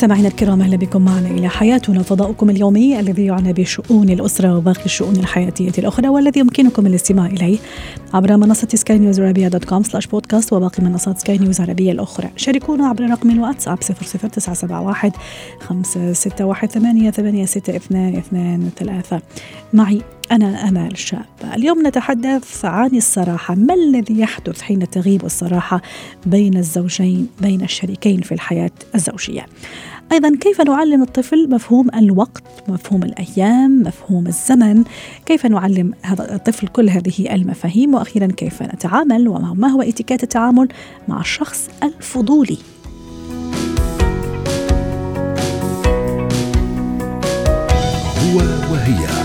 مستمعينا الكرام أهلا بكم معنا إلى حياتنا فضاؤكم اليومي الذي يعنى بشؤون الأسرة وباقي الشؤون الحياتية الأخرى والذي يمكنكم الاستماع إليه عبر منصة سكاي نيوز عربيه dot com slash podcast وباقي منصات سكاي نيوز العربيه الأخرى. شاركونا عبر رقم الواتساب 00971 561 886223 معي أنا أمال شاب اليوم نتحدث عن الصراحة ما الذي يحدث حين تغيب الصراحة بين الزوجين بين الشريكين في الحياة الزوجية؟ أيضا كيف نعلم الطفل مفهوم الوقت مفهوم الأيام مفهوم الزمن؟ كيف نعلم هذا الطفل كل هذه المفاهيم؟ وأخيرا كيف نتعامل؟ وما هو اتكات التعامل مع الشخص الفضولي؟ هو وهي.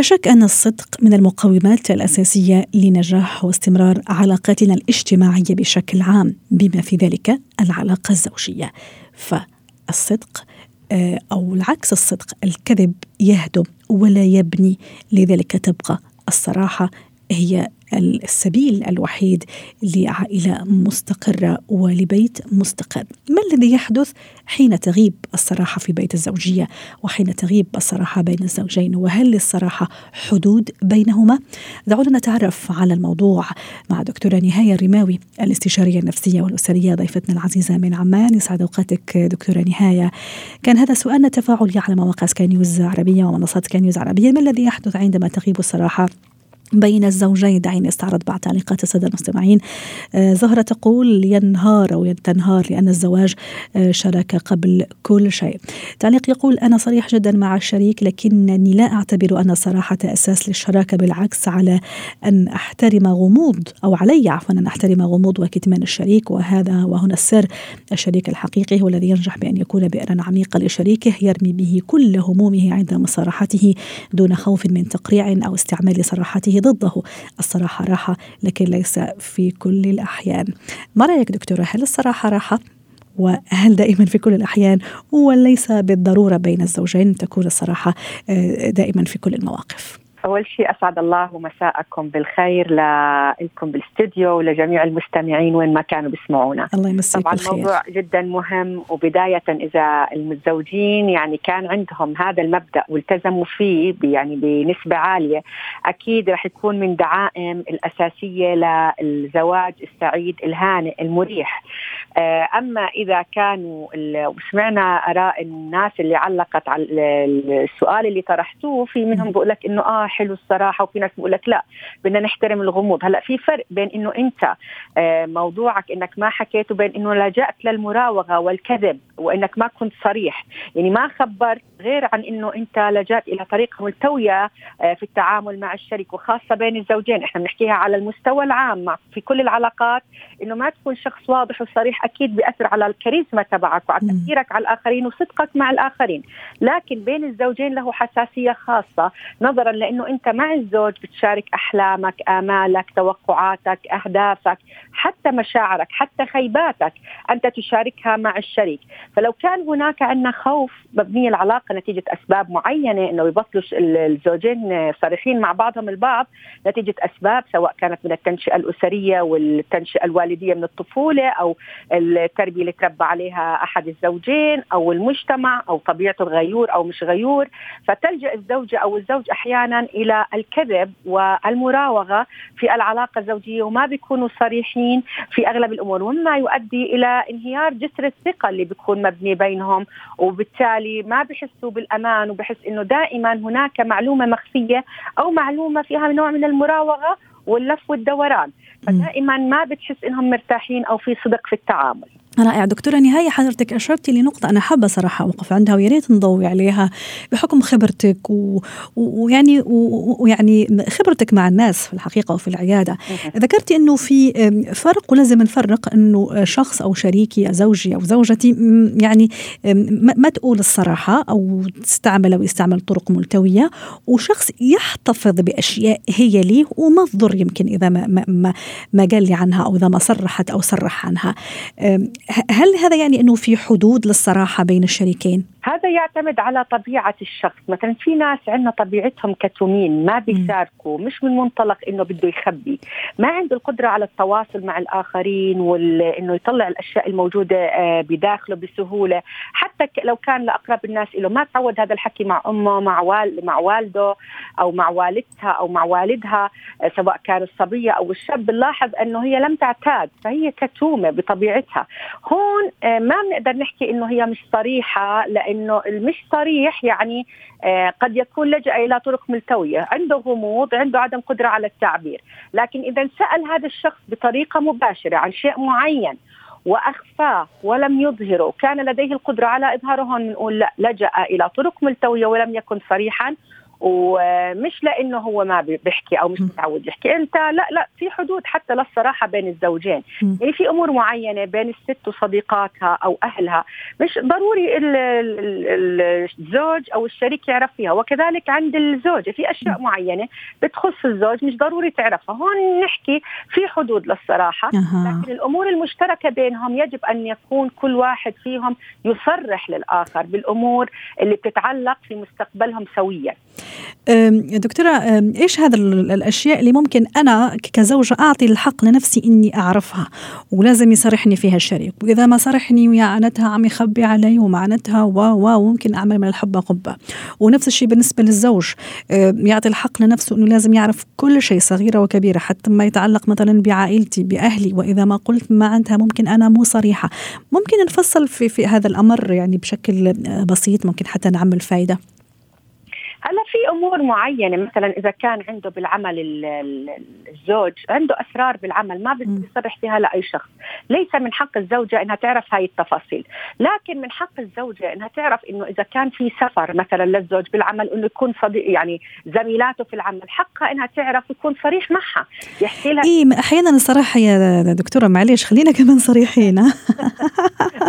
لا شك أن الصدق من المقومات الأساسية لنجاح واستمرار علاقاتنا الاجتماعية بشكل عام بما في ذلك العلاقة الزوجية. فالصدق آه، أو العكس الصدق الكذب يهدم ولا يبني لذلك تبقى الصراحة هي السبيل الوحيد لعائلة مستقرة ولبيت مستقر. ما الذي يحدث حين تغيب الصراحة في بيت الزوجية وحين تغيب الصراحة بين الزوجين؟ وهل للصراحة حدود بينهما؟ دعونا نتعرف على الموضوع مع دكتورة نهاية الرماوي الاستشارية النفسية والأسرية ضيفتنا العزيزة من عمان. يسعد أوقاتك دكتورة نهاية. كان هذا سؤالنا تفاعلي على مواقع سكاي نيوز عربية ومنصات سكاي نيوز عربية. ما الذي يحدث عندما تغيب الصراحة بين الزوجين دعيني استعرض بعض تعليقات السادة المستمعين. آه زهرة تقول ينهار أو تنهار لأن الزواج شراكه قبل كل شيء. تعليق يقول أنا صريح جدا مع الشريك لكنني لا أعتبر أن الصراحه أساس للشراكة بالعكس على أن أحترم غموض أو علي عفوا أن أحترم غموض وكتمان الشريك. وهذا وهنا السر. الشريك الحقيقي هو الذي ينجح بأن يكون بئرا عميقا لشريكه يرمي به كل همومه عند مصارحته دون خوف من تقريع أو استعمال صراحته ضده. الصراحة راحة لكن ليس في كل الأحيان. ما رأيك دكتورة؟ هل الصراحة راحة؟ وهل دائما في كل الأحيان؟ وليس بالضرورة بين الزوجين تكون الصراحة دائما في كل المواقف. أول شيء أسعد الله مساءكم بالخير لكم بالاستديو ولجميع المستمعين وين ما كانوا بيسمعونا. الله يمسيك طبعا بالخير. الموضوع جدا مهم وبداية إذا المتزوجين يعني كان عندهم هذا المبدأ والتزموا فيه يعني بنسبة عالية أكيد رح يكون من دعائم الأساسية للزواج السعيد الهانئ المريح. أما إذا كانوا وسمعنا آراء الناس اللي علقت على السؤال اللي طرحتوه في منهم بيقول لك إنه آه حلو الصراحة وفي ناس بيقول لك لا بدنا نحترم الغموض. هلأ في فرق بين إنه أنت موضوعك إنك ما حكيت وبين إنه لجأت للمراوغة والكذب وإنك ما كنت صريح. يعني ما خبرت غير عن إنه أنت لجأت إلى طريقه ملتوية في التعامل مع الشريك وخاصة بين الزوجين. إحنا بنحكيها على المستوى العام في كل العلاقات إنه ما تكون شخص واضح وصريح أكيد بيأثر على الكاريزما تبعك وعلى تاثيرك على الآخرين وصدقك مع الآخرين. لكن بين الزوجين له حساسية خاصة نظرا لأنه أنت مع الزوج بتشارك أحلامك آمالك توقعاتك أهدافك حتى مشاعرك حتى خيباتك أنت تشاركها مع الشريك. فلو كان هناك عندنا خوف مبنيه العلاقة نتيجة أسباب معينة إنه يبطلوا الزوجين صريحين مع بعضهم البعض نتيجة أسباب سواء كانت من التنشئة الأسرية والتنشئة الوالدية من الطفولة أو التربية اللي تربى عليها أحد الزوجين أو المجتمع أو طبيعته الغيور أو مش غيور فتلجأ الزوجة أو الزوج أحيانا إلى الكذب والمراوغة في العلاقة الزوجية وما بيكونوا صريحين في أغلب الأمور ومما يؤدي إلى انهيار جسر الثقة اللي بيكون مبني بينهم وبالتالي ما بحسوا بالأمان وبحس إنه دائما هناك معلومة مخفية أو معلومة فيها نوع من المراوغة واللف والدوران. فدائما ما بتحس إنهم مرتاحين أو في صدق في التعامل. رائع. دكتورة نهاية حضرتك أشرتي لنقطة أنا حابة صراحة أوقف عندها ويا ريت نضوي عليها بحكم خبرتك ويعني ويعني خبرتك مع الناس في الحقيقة وفي العيادة. ذكرتي أنه في فرق ولازم نفرق أنه شخص أو شريكي زوجي أو زوجتي يعني ما تقول الصراحة أو تستعمل أو يستعمل طرق ملتوية وشخص يحتفظ بأشياء هي لي وما تضر يمكن إذا ما, ما, ما قال لي عنها أو إذا ما صرحت أو صرح عنها. هل هذا يعني أنه في حدود للصراحة بين الشريكين؟ هذا يعتمد على طبيعة الشخص. مثلا في ناس عندنا طبيعتهم كتومين ما بيشاركوا مش من منطلق إنه بده يخبي. ما عنده القدرة على التواصل مع الآخرين وانه يطلع الأشياء الموجودة آه، بداخله بسهولة. حتى لو كان لأقرب الناس له ما تعود هذا الحكي مع أمه مع وال مع والده أو مع والدتها أو مع والدها آه، سواء كان الصبية أو الشاب. بنلاحظ أنه هي لم تعتاد فهي كتومة بطبيعتها. هون آه، ما بنقدر نحكي أنه هي مش صريحة إنه المش صريح يعني آه، قد يكون لجأ إلى طرق ملتوية، عنده غموض، عنده عدم قدرة على التعبير، لكن إذا سأل هذا الشخص بطريقة مباشرة عن شيء معين وأخفاه ولم يظهره، كان لديه القدرة على إظهاره هون بنقول لا لجأ إلى طرق ملتوية ولم يكن صريحا. ومش لأنه هو ما بيحكي أو مش متعود يحكي. أنت لا لا في حدود حتى للصراحه بين الزوجين. يعني في أمور معينة بين الست وصديقاتها أو أهلها. مش ضروري الزوج أو الشريك يعرف فيها. وكذلك عند الزوجه في أشياء معينة بتخص الزوج مش ضروري تعرفها. هون نحكي في حدود للصراحة. لكن الأمور المشتركة بينهم يجب أن يكون كل واحد فيهم يصرح للآخر بالأمور اللي بتتعلق في مستقبلهم سويا. دكتورة إيش هذا الأشياء اللي ممكن أنا كزوجة أعطي الحق لنفسي إني أعرفها؟ ولازم يصرحني فيها الشريك. وإذا ما صرحني ويعنتها عم يخبي علي ومعنتها و و ممكن أعمل من الحبة قبة. ونفس الشيء بالنسبة للزوج. يعطي الحق لنفسه إنه لازم يعرف كل شيء صغيرة وكبيرة حتى ما يتعلق مثلا بعائلتي بأهلي. وإذا ما قلت ما عندها ممكن أنا مو صريحة. ممكن نفصل في, في هذا الأمر يعني بشكل بسيط ممكن حتى نعمل فايدة. هلا في أمور معينة مثلا إذا كان عنده بالعمل الزوج عنده أسرار بالعمل ما بيصرح فيها لأي شخص. ليس من حق الزوجة إنها تعرف هاي التفاصيل. لكن من حق الزوجة إنها تعرف إنه إذا كان في سفر مثلا للزوج بالعمل إنه يكون صديق يعني زميلاته في العمل حقها إنها تعرف يكون صريح معها. يحكي لها إيه أحيانا الصراحة يا دكتورة معلش خلينا كمان صريحين.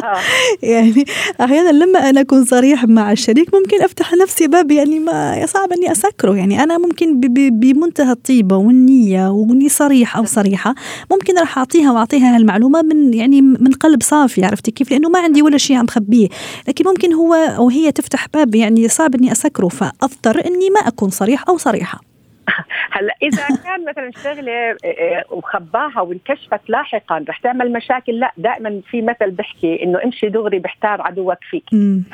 يعني أحيانا لما أنا أكون صريح مع الشريك ممكن أفتح لنفسي باب يعني ما صعب إني أسكره. يعني أنا ممكن بمنتهى الطيبة والنية وإني صريحة ممكن راح أعطيها وأعطيها هالمعلومة من يعني من قلب صافي عرفتي كيف؟ لأنه ما عندي ولا شيء عم خبيه. لكن ممكن هو أو هي تفتح باب يعني صعب إني أسكره فأضطر إني ما أكون صريح أو صريحة. هلا إذا كان مثلا شغلة آه، آه، وخباها وانكشفت لاحقا رح تعمل مشاكل لا دائما في مثل بحكي إنه امشي دغري بحتار عدوك فيك.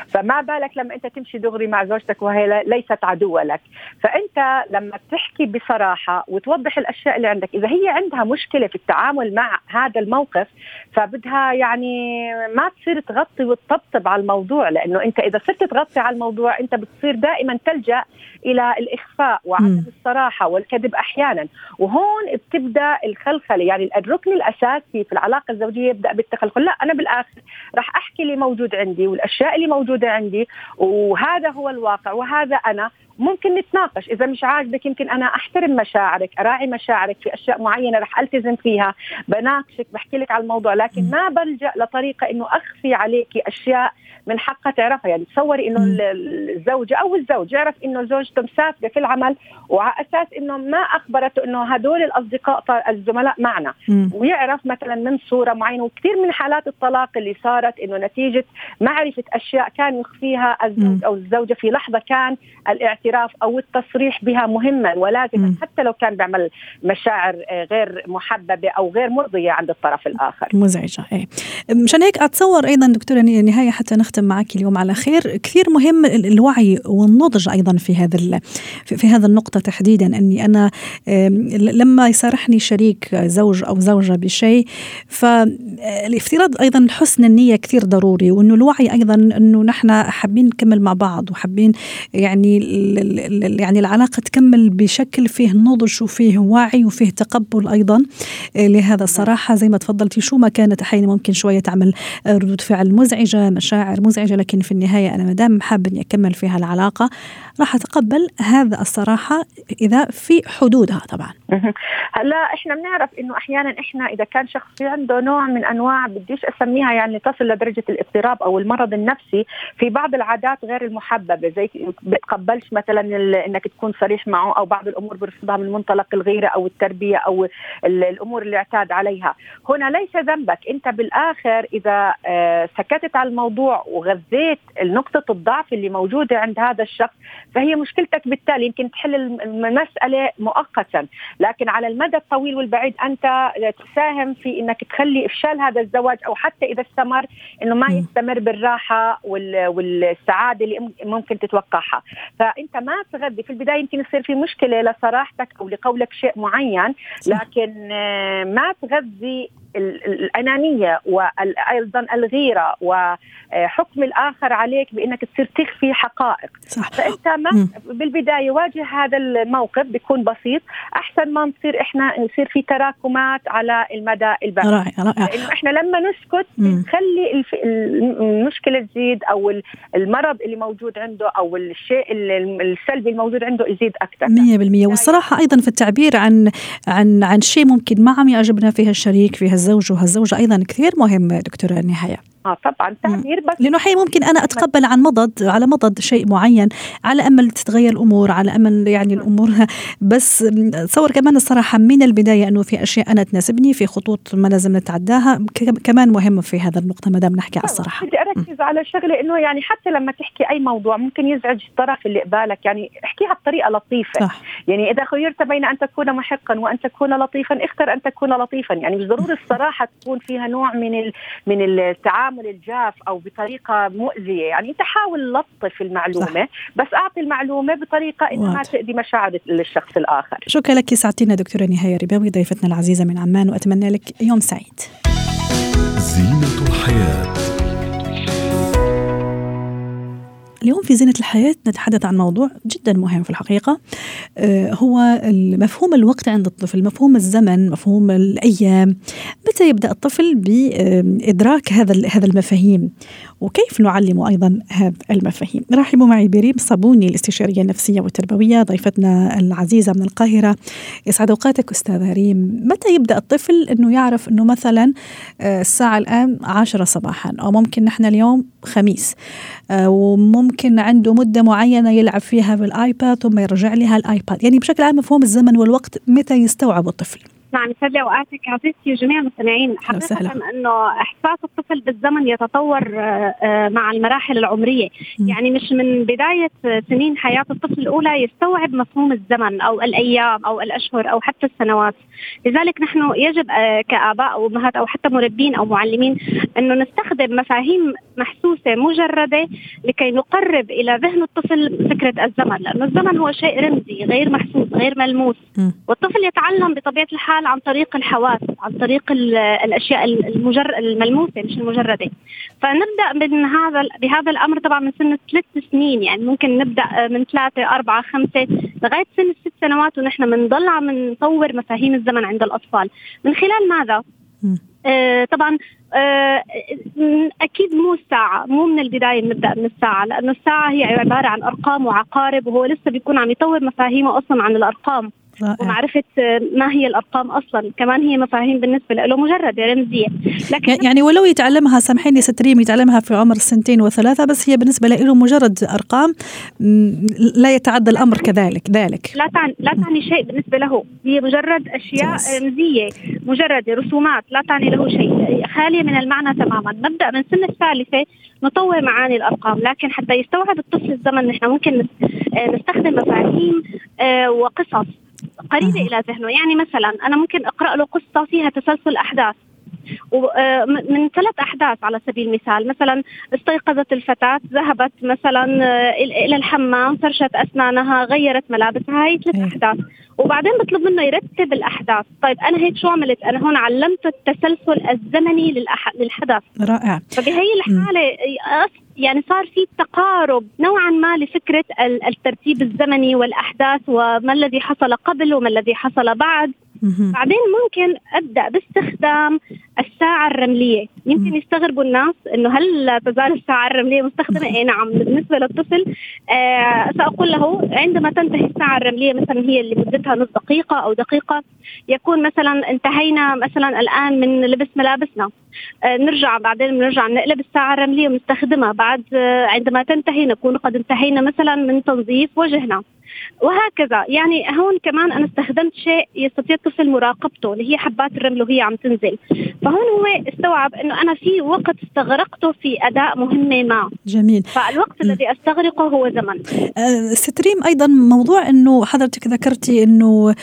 فما بالك لما أنت تمشي دغري مع زوجتك وهي ليست عدوة لك. فأنت لما تحكي بصراحة وتوضح الأشياء اللي عندك إذا هي عندها مشكلة في التعامل مع هذا الموقف فبدها يعني ما تصير تغطي وتطبطب على الموضوع لأنه أنت إذا صرت تغطي على الموضوع أنت بتصير دائما تلجأ إلى الإخفاء وعدم الصراحه والكذب أحيانا. وهون بتبدأ الخلخلة. يعني الركن الاساسي في العلاقة الزوجية يبدأ بالتخلخل. لا أنا بالآخر راح أحكي اللي موجود عندي والأشياء اللي موجودة عندي وهذا هو الواقع وهذا أنا. ممكن نتناقش. إذا مش عاجبك يمكن أنا أحترم مشاعرك أراعي مشاعرك في أشياء معينة رح ألتزم فيها بناقشك بحكي لك على الموضوع لكن ما بلجأ لطريقة إنه أخفي عليك أشياء من حقها تعرفها. يعني تصوري إنه الزوجة أو الزوج يعرف إنه زوجته مسافرة في العمل وعلى أساس إنه ما أخبرته إنه هدول الأصدقاء الزملاء معنا. ويعرف مثلا من صورة معينة وكثير من حالات الطلاق اللي صارت إنه نتيجة معرفة أشياء كان يخفيها الزوج أو الزوجة في لحظة كان الاعتراف أو التصريح بها مهما ولازما حتى لو كان بيعمل مشاعر آه، غير محببة أو غير مرضية عند الطرف الآخر. مزعجة إيه. مشان هيك أتصور أيضا دكتورة نهاية حتى نختم نختم معك اليوم على خير. كثير مهم الوعي والنضج أيضا في هذا في هذا النقطة تحديدا. أني أنا لما يصارحني شريك زوج أو زوجة بشيء فالافتراض أيضا حسن النية كثير ضروري وأنه الوعي أيضا أنه نحن حابين نكمل مع بعض وحابين يعني يعني العلاقة تكمل بشكل فيه نضج وفيه وعي وفيه تقبل أيضا. لهذا الصراحة زي ما تفضلتي شو ما كانت أحيانا ممكن شوية تعمل ردود فعل مزعجة مشاعر مزعجة لكن في النهاية أنا ما دام حاب إني أكمل فيها العلاقه راح أتقبل هذا الصراحة إذا في حدودها طبعا. هلا إحنا بنعرف إنه أحيانا إحنا إذا كان شخص في عنده نوع من أنواع بديش أسميها يعني تصل لدرجة الاضطراب أو المرض النفسي في بعض العادات غير المحببة زي بتقبلش مثلا إنك تكون صريح معه أو بعض الأمور برفضها من منطلق الغيرة أو التربية أو الأمور اللي اعتاد عليها. هنا ليس ذنبك. أنت بالآخر إذا آه، سكتت على الموضوع وغذيت نقطة الضعف اللي موجودة عند هذا الشخص فهي مشكلتك بالتالي. يمكن تحل المسألة مؤقتا. لكن على المدى الطويل والبعيد أنت تساهم في إنك تخلي إفشال هذا الزواج أو حتى إذا استمر إنه ما يستمر بالراحة والسعادة اللي ممكن تتوقعها. فأنت ما تغذي. في البداية يمكن يصير في مشكلة لصراحتك أو لقولك شيء معين لكن آه، ما تغذي الأنانية وأيضا الغيرة وحكم الآخر عليك بأنك تصير تخفي حقائق. صح. فأنت ما بالبداية واجه هذا الموقف بيكون بسيط. أحسن ما نصير إحنا يصير في تراكمات على المدى البعيد. رائع رائع. لأنه إحنا لما نسكت بنخلي المشكلة تزيد أو المرض اللي موجود عنده أو الشيء السلبي الموجود عنده يزيد أكثر. 100% والصراحة أيضا في التعبير عن عن عن شيء ممكن ما عم يعجبنا فيها الشريك فيها الزوج وهالزوجة أيضا كثير مهم دكتورة نهاية. آه طبعا تعبير بس لأنه حي ممكن أنا أتقبل عن مضض على مضض شيء معين على أمل تتغير الأمور على أمل يعني الأمور. بس تصور كمان الصراحة من البداية إنه في أشياء أنا تناسبني في خطوط ما لازم نتعداها. كمان مهمه في هذا النقطة ما دام نحكي على الصراحة. بدي أركز على شغلة إنه يعني حتى لما تحكي أي موضوع ممكن يزعج الطرف اللي قبالك. يعني احكيها بطريقه لطيفة. صح. يعني إذا خيرت بين أن تكون محقا وأن تكون لطيفا اختر أن تكون لطيفا. يعني مش ضروري الصراحة تكون فيها نوع من من التعامل الجاف أو بطريقة مؤذية. يعني أنت حاول لطف المعلومة صح. بس أعطي المعلومة بطريقة إنها ما تاذي مشاعر الشخص الآخر. شكرا لك ساعتنا دكتورة نهاية رباوي ضيفتنا العزيزة من عمان وأتمنى لك يوم سعيد. زينة الحياة. اليوم في زينة الحياة نتحدث عن موضوع جدا مهم في الحقيقة آه، هو مفهوم الوقت عند الطفل مفهوم الزمن مفهوم الأيام. متى يبدأ الطفل بإدراك هذا هذا المفاهيم؟ وكيف نعلم أيضا هذه المفاهيم؟ رحبوا معي بريم صابوني الاستشارية النفسية والتربوية ضيفتنا العزيزة من القاهرة. يسعد أوقاتك أستاذة ريم. متى يبدأ الطفل أنه يعرف أنه مثلا آه، الساعة الآن عشرة صباحا؟ أو ممكن نحن اليوم خميس. آه، وممكن عنده مدة معينة يلعب فيها بالآيباد ثم يرجع لها الآيباد. يعني بشكل عام مفهوم الزمن والوقت متى يستوعب الطفل. نعم يسعد لي أوقاتك. عزيزتي وجميع المستمعين. حقيقة إنه إحساس الطفل بالزمن يتطور آه، آه، مع المراحل العمرية. م. يعني مش من بداية سنين حياة الطفل الأولى يستوعب مفهوم الزمن أو الأيام أو الأشهر أو حتى السنوات. لذلك نحن يجب كآباء أو أمهات أو حتى مربين أو معلمين إنه نستخدم مفاهيم محسوسة مجردة لكي نقرب إلى ذهن الطفل فكرة الزمن لأنه الزمن هو شيء رمزي غير محسوس غير ملموس. والطفل يتعلم بطبيعة الحال عن طريق الحواس عن طريق الأشياء المجر الملموسة مش المجردة فنبدأ من هذا بهذا الأمر طبعا من سن ثلاث سنين يعني ممكن نبدأ من ثلاثة أربعة خمسة لغاية سن الست سنوات ونحن بنضل عم نطور مفاهيم الزمن عند الأطفال من خلال ماذا؟ آه طبعا آه أكيد مو الساعة مو من البداية بنبدا من الساعة لأنه الساعة هي عبارة عن أرقام وعقارب وهو لسه بيكون عم يطور مفاهيمه أصلا عن الأرقام. رائع. ومعرفة ما هي الأرقام أصلا. كمان هي مفاهيم بالنسبة له مجرد رمزية. لكن يعني ولو يتعلمها سامحيني ستريم يتعلمها في عمر سنتين وثلاثة بس هي بالنسبة له مجرد أرقام لا يتعدى الأمر كذلك ذلك. لا تعني لا تعني شيء بالنسبة له. هي مجرد أشياء جلس. رمزية مجرد رسومات لا تعني له شيء. خالية من المعنى تماما. نبدأ من سن الثالثة نطور معاني الأرقام. لكن حتى يستوعب الطفل الزمن نحن ممكن نستخدم مفاهيم آه، وقصص. قريبة إلى ذهنه. يعني مثلا أنا ممكن أقرأ له قصة فيها تسلسل أحداث. آه، من ثلاث أحداث على سبيل المثال. مثلا استيقظت الفتاة ذهبت مثلا آه، إلى الحمام فرشت أسنانها غيرت ملابسها. هي ثلاث إيه. أحداث. وبعدين بطلب منه يرتب الأحداث. طيب أنا هيك شو عملت؟ أنا هون علمته التسلسل الزمني للأح... للحدث. رائع. فبهي الحالة يعني صار في تقارب نوعا ما لفكرة الترتيب الزمني والأحداث وما الذي حصل قبل وما الذي حصل بعد. بعدين ممكن أبدأ باستخدام الساعة الرملية. يمكن يستغربوا الناس إنه هل لا تزال الساعة الرملية مستخدمة؟ اي نعم بالنسبة للطفل آه سأقول له عندما تنتهي الساعة الرملية مثلا هي اللي مدتها نص دقيقة أو دقيقة يكون مثلا انتهينا مثلا الآن من لبس ملابسنا. آه نرجع بعدين بنرجع نقلب الساعة الرملية ونستخدمها. بعد آه عندما تنتهي نكون قد انتهينا مثلا من تنظيف وجهنا. وهكذا. يعني هون كمان أنا استخدمت شيء يستطيع الطفل مراقبته اللي هي حبات الرمل وهي عم تنزل. فهون هو استوعب إنه أنا في وقت استغرقته في أداء مهمة ما. جميل. فالوقت م. الذي أستغرقه هو زمن. أه ستريم أيضا موضوع إنه حضرتك ذكرتي إنه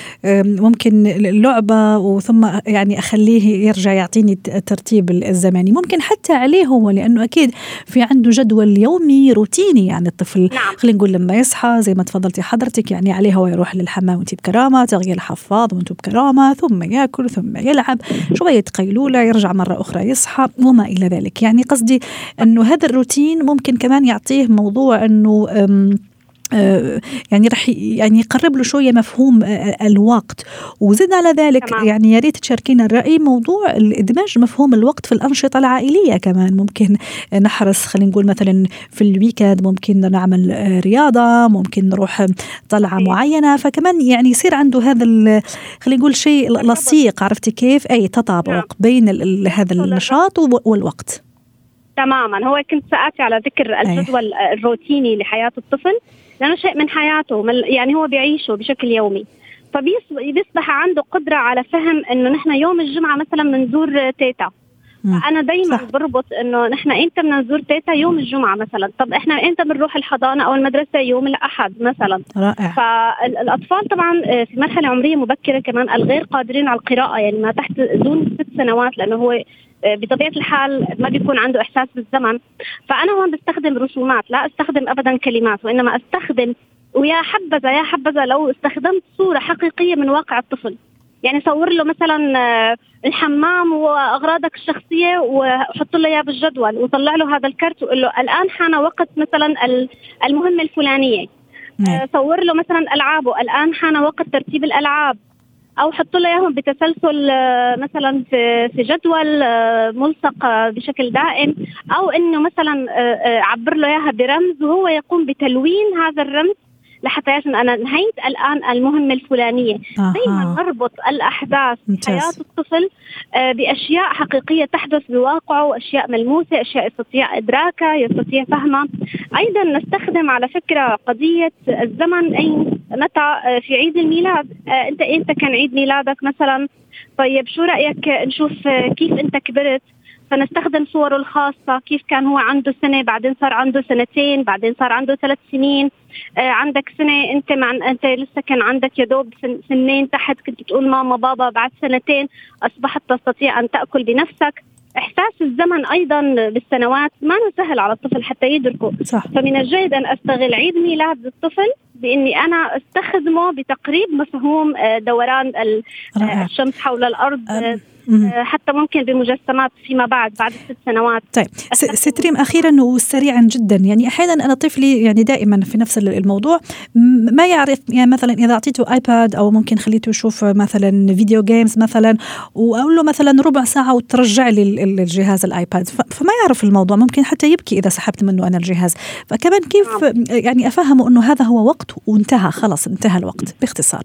ممكن اللعبة وثم يعني أخليه يرجع يعطيني الترتيب الزمني. ممكن حتى عليه هو لأنه أكيد في عنده جدول يومي روتيني يعني الطفل. نعم. خلينا نقول لما يصحى زي ما تفضلتي حضرتك يعني عليه هو يروح للحمام وانت بكرامة تغيير الحفاض وانت بكرامة ثم ياكل ثم يلعب شوية قيلولة يرجع مرة أخرى يصحى وما إلى ذلك. يعني قصدي إنه هذا الروتين ممكن كمان يعطيه موضوع إنه يعني رح يعني يقرب له شوية مفهوم آه، الوقت. وزد على ذلك تمام. يعني يا ريت تشاركينا الرأي موضوع ادماج مفهوم الوقت في الأنشطة العائلية كمان. ممكن نحرص خلينا نقول مثلا في الويكند ممكن نعمل آه، رياضة ممكن نروح طلعة أيه. معينة. فكمان يعني يصير عنده هذا خلينا نقول شيء لصيق عرفتي كيف؟ أي تطابق نعم. بين هذا النشاط والوقت. تماما. هو كنت سآتي على ذكر الجدول الروتيني لحياة الطفل. لأنه شيء من حياته يعني هو بيعيشه بشكل يومي. فبيصبح عنده قدرة على فهم إنه نحن يوم الجمعة مثلا بنزور تيتا. أنا دائما بربط إنه نحن إمتى بدنا نزور تيتا؟ يوم الجمعة مثلا. طب إحنا إمتى بنروح الحضانة أو المدرسة؟ يوم الأحد مثلا. رائع. فالأطفال طبعا آه، في مرحلة عمرية مبكرة كمان الغير قادرين على القراءة. يعني ما تحت دون ست سنوات لأنه هو بطبيعة الحال ما بيكون عنده إحساس بالزمن. فأنا هون بستخدم رسومات لا أستخدم ابدا كلمات وإنما أستخدم ويا حبذا يا حبذا لو استخدمت صورة حقيقية من واقع الطفل. يعني صور له مثلا آه، الحمام وأغراضك الشخصية وحط له إياه بالجدول وطلع له هذا الكرت وقول له الآن حان وقت مثلا المهمة الفلانية. نعم. آه، صور له مثلا ألعابه الآن حان وقت ترتيب الألعاب. أو حطوا له إياهم بتسلسل آه، مثلا في في جدول ملصق بشكل دائم أو إنه مثلا عبر له إياها برمز وهو يقوم بتلوين هذا الرمز لحتى عشان أنا نهيت الآن المهمة الفلانية. آه. دائما نربط الأحداث في حياة الطفل آه، بأشياء حقيقية تحدث بواقعه واشياء ملموسة أشياء يستطيع إدراكها يستطيع فهمها. أيضا نستخدم على فكرة قضية الزمن. اي متى؟ آه، في عيد الميلاد. آه، انت انت كان عيد ميلادك مثلا؟ طيب شو رأيك نشوف كيف انت كبرت؟ فنستخدم صوره الخاصة. كيف كان هو عنده سنة بعدين صار عنده سنتين بعدين صار عنده ثلاث سنين؟ آه عندك سنة أنت مع أنت لسه كان عندك يا دوب سنين تحت كنت تقول ماما بابا بعد سنتين أصبحت تستطيع أن تأكل بنفسك. إحساس الزمن أيضا بالسنوات ما سهل على الطفل حتى يدركه. صح. فمن الجيد أن أستغل عيد ميلاد الطفل بإني أنا أستخدمه بتقريب مفهوم آه، دوران الشمس حول الأرض آه، حتى ممكن بمجسمات فيما بعد بعد ست سنوات. طيب ستريم أخيرا وسريعا جدا. يعني أحيانا أنا طفلي يعني دائما في نفس الموضوع. ما يعرف يعني مثلا إذا أعطيته ايباد أو ممكن خليته يشوف مثلا video games مثلا وأقول له مثلا ربع ساعة وترجع لي الجهاز الآيباد. فما يعرف الموضوع. ممكن حتى يبكي إذا سحبت منه أنا الجهاز. فكمان كيف نعم. يعني أفهمه إنه هذا هو وقت وانتهى خلص انتهى الوقت باختصار.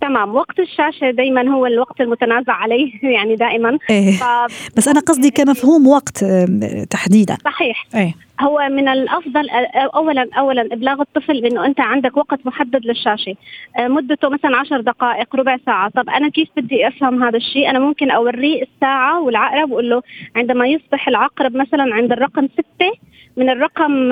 تمام وقت الشاشة دايما هو الوقت المتنازع عليه يعني دائما إيه. ف... بس أنا قصدي كمفهوم وقت تحديدا. صحيح. إيه. هو من الأفضل اولا اولا إبلاغ الطفل بانه أنت عندك وقت محدد للشاشة. مدته مثلا عشر دقائق ربع ساعة. طب أنا كيف بدي أفهم هذا الشيء؟ أنا ممكن أوريه الساعة والعقرب وأقول له عندما يصبح العقرب مثلا عند الرقم ستة من الرقم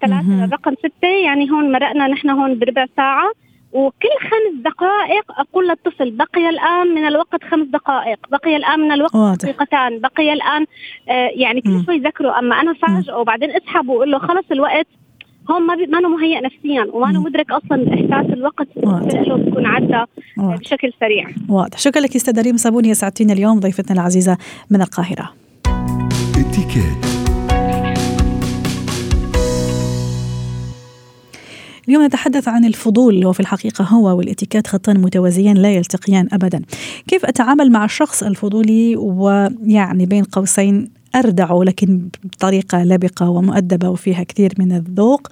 ثلاثة للرقم ستة يعني هون مرقنا نحن هون بربع ساعة. وكل خمس دقائق أقول للطفل بقي الآن من الوقت خمس دقائق بقي الآن من الوقت دقيقتان بقي الآن. آه يعني كل شوي ذكره أما أنا فاجئه وبعدين أسحب وأقول له خلص الوقت هون ما ما مهيئ نفسيا وما مدرك أصلا إحساس الوقت له بيكون عدى بشكل سريع. واضح. شكرا لك أستاذة ريم صابوني ساعتين اليوم ضيفتنا العزيزة من القاهرة. اليوم نتحدث عن الفضول وفي الحقيقة هو والاتيكيت خطان متوازيان لا يلتقيان أبدا. كيف أتعامل مع الشخص الفضولي ويعني بين قوسين؟ أردع لكن بطريقة لبقة ومؤدبة وفيها كثير من الذوق.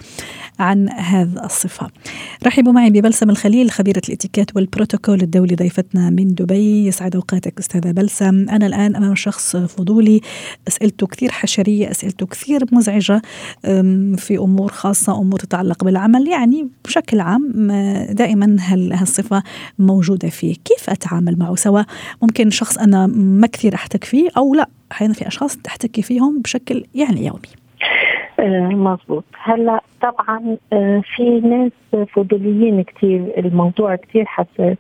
عن هذا الصفة. رحبوا معي ببلسم الخليل خبيرة الإتيكيت والبروتوكول الدولي ضيفتنا من دبي. يسعد أوقاتك أستاذة بلسم. أنا الآن أمام شخص فضولي أسئلته كثير حشرية أسئلته كثير مزعجة في أمور خاصة أمور تتعلق بالعمل. يعني بشكل عام دائما هالصفة موجودة فيه؟ كيف أتعامل معه؟ سواء ممكن شخص أنا ما كثير أحتك فيه أو لا أحيانا في أشخاص تحتكي فيهم بشكل يعني يومي. مظبوط هلا طبعا آه في ناس فضوليين كثير الموضوع كثير حساس.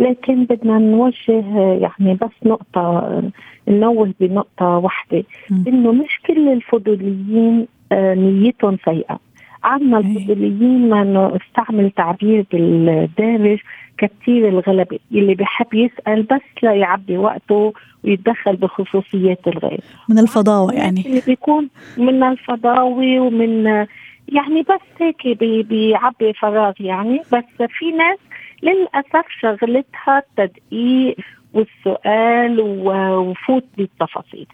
لكن بدنا نوجه يعني بس نقطة ننوه بنقطة واحدة. إنه مش كل الفضوليين آه نيتهم سيئة. عنا إيه. الفضوليين ما استعمل تعبير بالدارج كثير الغلبة اللي بحب يسأل بس ليعبي وقته ويتدخل بخصوصيات الغير من الفضاوة يعني. اللي بيكون من الفضاوة ومن يعني بس هيك بي بيعبي فراغ يعني. بس في ناس للأسف شغلتها التدقيق والسؤال وفوت بالتفاصيل.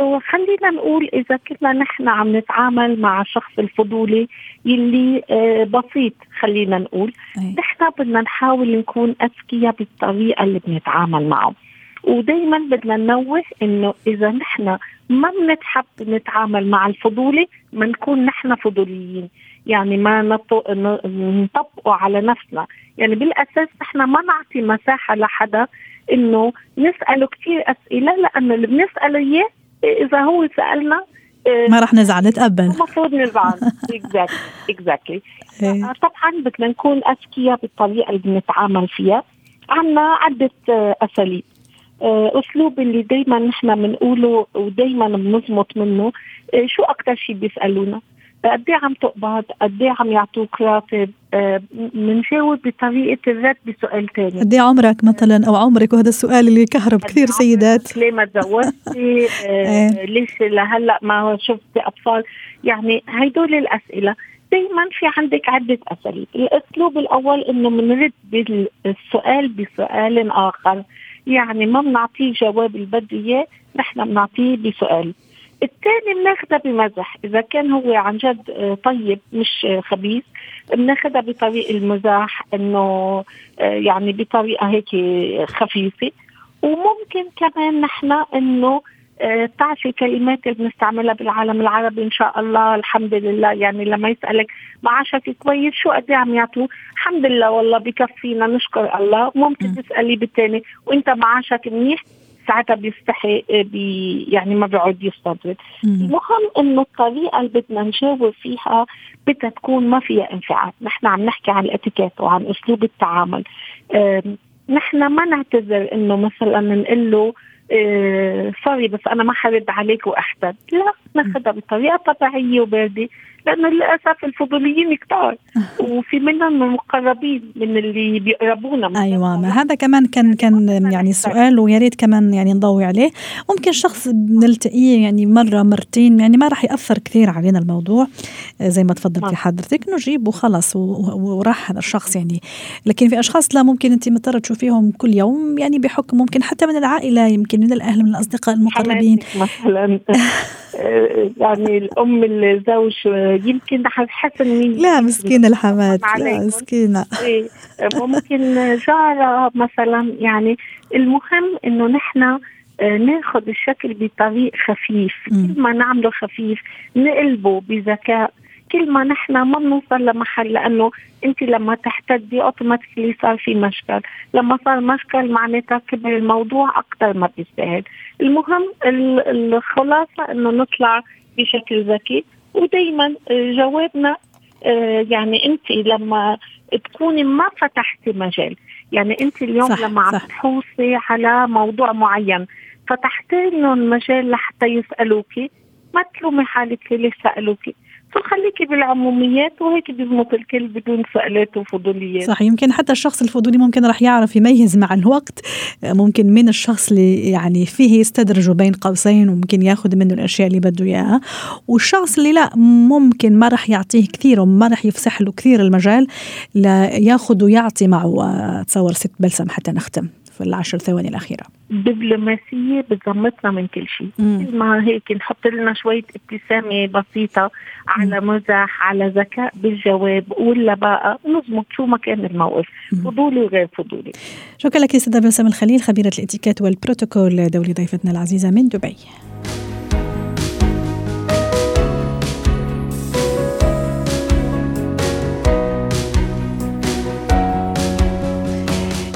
خلينا نقول إذا كنا نحن عم نتعامل مع الشخص الفضولي يلي آه، بسيط خلينا نقول نحن بدنا نحاول نكون أذكياء بالطريقة اللي بنتعامل معه. ودائما بدنا ننوه إنه إذا نحن ما بنتحب نتعامل مع الفضولي ما نكون نحن فضوليين. يعني ما نطبقه على نفسنا. يعني بالأساس نحن ما نعطي مساحة لحدا إنه نساله كثير أسئلة لأنه اللي بنسأله إياه إذا هو سألنا ما راح نزعل نتقبل. المفروض نزعل. اكزاكتلي إيه. طبعا بدنا نكون أذكياء بالطريقة اللي بنتعامل فيها. عنا عدة أساليب. آه، أسلوب اللي دائما نحن بنقوله ودائما بنزمط منه. آه، شو أكثر شيء بيسألونا؟ قد إيه عم تقبض؟ قد إيه عم يعطوك راتب بنجاوب آه بطريقة الرد بسؤال ثاني قد إيه عمرك مثلا أو عمرك؟ وهذا السؤال اللي كهرب كثير سيدات. ليه ما تزوجتي؟ آه إيه. ليش لهلأ ما شفتي أطفال؟ يعني هدول الأسئلة. دائما في عندك عدة أساليب الأسلوب الأول أنه بنرد بالسؤال بسؤال آخر. يعني ما بنعطيه جواب اللي بده إياه نحن بنعطيه بسؤال. الثاني بناخذها بمزح. إذا كان هو عن جد آه، طيب مش آه، خبيث بناخذها بطريق المزاح إنه آه، يعني بطريقة هيك خفيفة. وممكن كمان نحن إنه تعرفي الكلمات اللي بنستعملها بالعالم العربي إن شاء الله الحمد لله. يعني لما يسألك معاشك كويس شو قد إيه عم يعطوه الحمد لله والله بكفينا نشكر الله. ممكن تسألي بالثاني وإنت معاشك منيح. ساعتها بيستحي بي يعني ما بيقعد يستطرد. المهم إنه الطريقة اللي بدنا نجاوب فيها بدها تكون ما فيها انفعال. نحن عم نحكي عن الاتيكيت وعن أسلوب التعامل. نحن ما نعتذر إنه مثلا نقول له سوري بس أنا ما حرد عليك واحسد لا ناخذها بطريقة طبيعية وباردة. لأنه للأسف الفضوليين كتار. وفي منهم المقربين من اللي بيقربونا. أيوه ما هذا كمان كان كان يعني سؤال ويا ريت كمان يعني نضوي عليه. ممكن شخص بنلتقيه يعني مرة مرتين يعني ما راح يأثر كثير علينا الموضوع. زي ما تفضلتي نعم. حضرتك نجيب وخلص وراح هذا الشخص يعني. لكن في أشخاص لا ممكن أنت مضطرة تشوفيهم كل يوم يعني بحكم ممكن حتى من العائلة يمكن من الأهل من الأصدقاء المقربين. مثلا يعني الأم الزوج يمكن حسن مين لا مسكينة الحماد. لا مسكينة. إيه ممكن جارة مثلا يعني المهم إنه نحن آه، ناخذ الشكل بطريق خفيف. كل ما نعمله خفيف نقلبه بذكاء. كل ما نحن ما بنوصل لمحل لأنه انت لما تحتدي اوتوماتيكلي صار في مشكل، لما صار مشكل معناتها كبر الموضوع أكثر ما بيستاهل، المهم الخلاصة إنه نطلع بشكل ذكي. ودائما جوابنا آه يعني انت لما تكوني ما فتحتي مجال. يعني انت اليوم صح لما عم تحوصي على موضوع معين فتحتي لهم مجال لحتى يسألوكي. ما تلومي حالك ليش سألوكي؟ فخليكي بالعموميات وهيك بيزمط الكل بدون سؤالات وفضوليات. صح يمكن حتى الشخص الفضولي ممكن راح يعرف يميز مع الوقت. ممكن من الشخص اللي يعني فيه يستدرج بين قوسين وممكن ياخذ منه الأشياء اللي بده إياها. والشخص اللي لا ممكن ما راح يعطيه كثير وما راح يفسح له كثير المجال لياخذ ويعطي معه تصور ست بلسم حتى نختم. في العشر ثواني الأخيرة. دبلوماسية بتضمتنا من كل شيء. ما هيك نحط لنا شوية ابتسامة بسيطة على مزح على ذكاء بالجواب ولا بقى. نظبط شو ما كان الموقف. فضولي وغير فضولي. شكرا لك سيدة بسام الخليل خبيرة الإتيكيت والبروتوكول دولي ضيفتنا العزيزة من دبي.